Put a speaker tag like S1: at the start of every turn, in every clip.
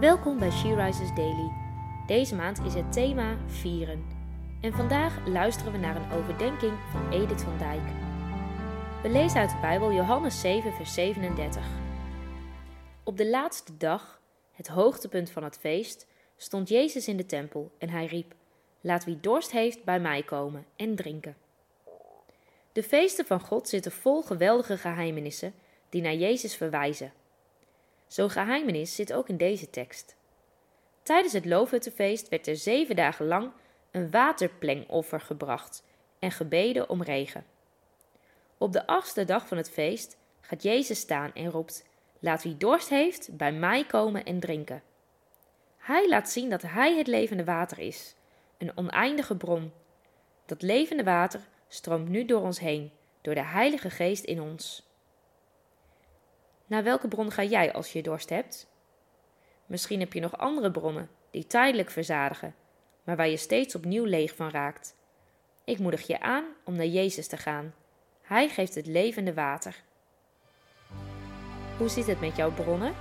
S1: Welkom bij She Rises Daily. Deze maand is het thema vieren. En vandaag luisteren we naar een overdenking van Edith van Dijk. We lezen uit de Bijbel Johannes 7, vers 37. Op de laatste dag, het hoogtepunt van het feest, stond Jezus in de tempel en hij riep: Laat wie dorst heeft bij mij komen en drinken. De feesten van God zitten vol geweldige geheimenissen die naar Jezus verwijzen. Zo'n geheimenis zit ook in deze tekst. Tijdens het Loofhuttenfeest werd er zeven dagen lang een waterplengoffer gebracht en gebeden om regen. Op de achtste dag van het feest gaat Jezus staan en roept: Laat wie dorst heeft bij mij komen en drinken. Hij laat zien dat Hij het levende water is, een oneindige bron. Dat levende water stroomt nu door ons heen, door de Heilige Geest in ons. Naar welke bron ga jij als je dorst hebt? Misschien heb je nog andere bronnen die tijdelijk verzadigen, maar waar je steeds opnieuw leeg van raakt. Ik moedig je aan om naar Jezus te gaan. Hij geeft het levende water. Hoe zit het met jouw bronnen?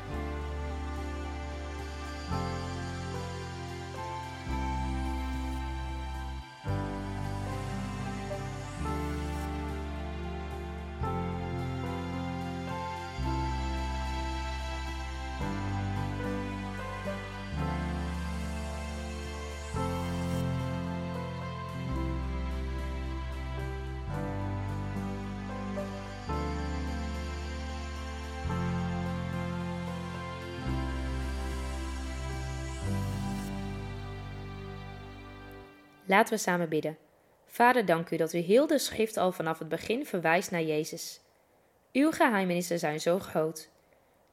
S1: Laten we samen bidden. Vader, dank u dat u heel de schrift al vanaf het begin verwijst naar Jezus. Uw geheimenissen zijn zo groot.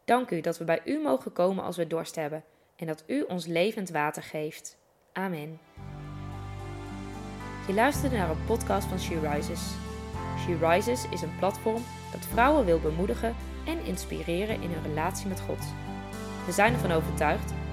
S1: Dank u dat we bij u mogen komen als we dorst hebben en dat u ons levend water geeft. Amen. Je luisterde naar een podcast van She Rises. She Rises is een platform dat vrouwen wil bemoedigen en inspireren in hun relatie met God. We zijn ervan overtuigd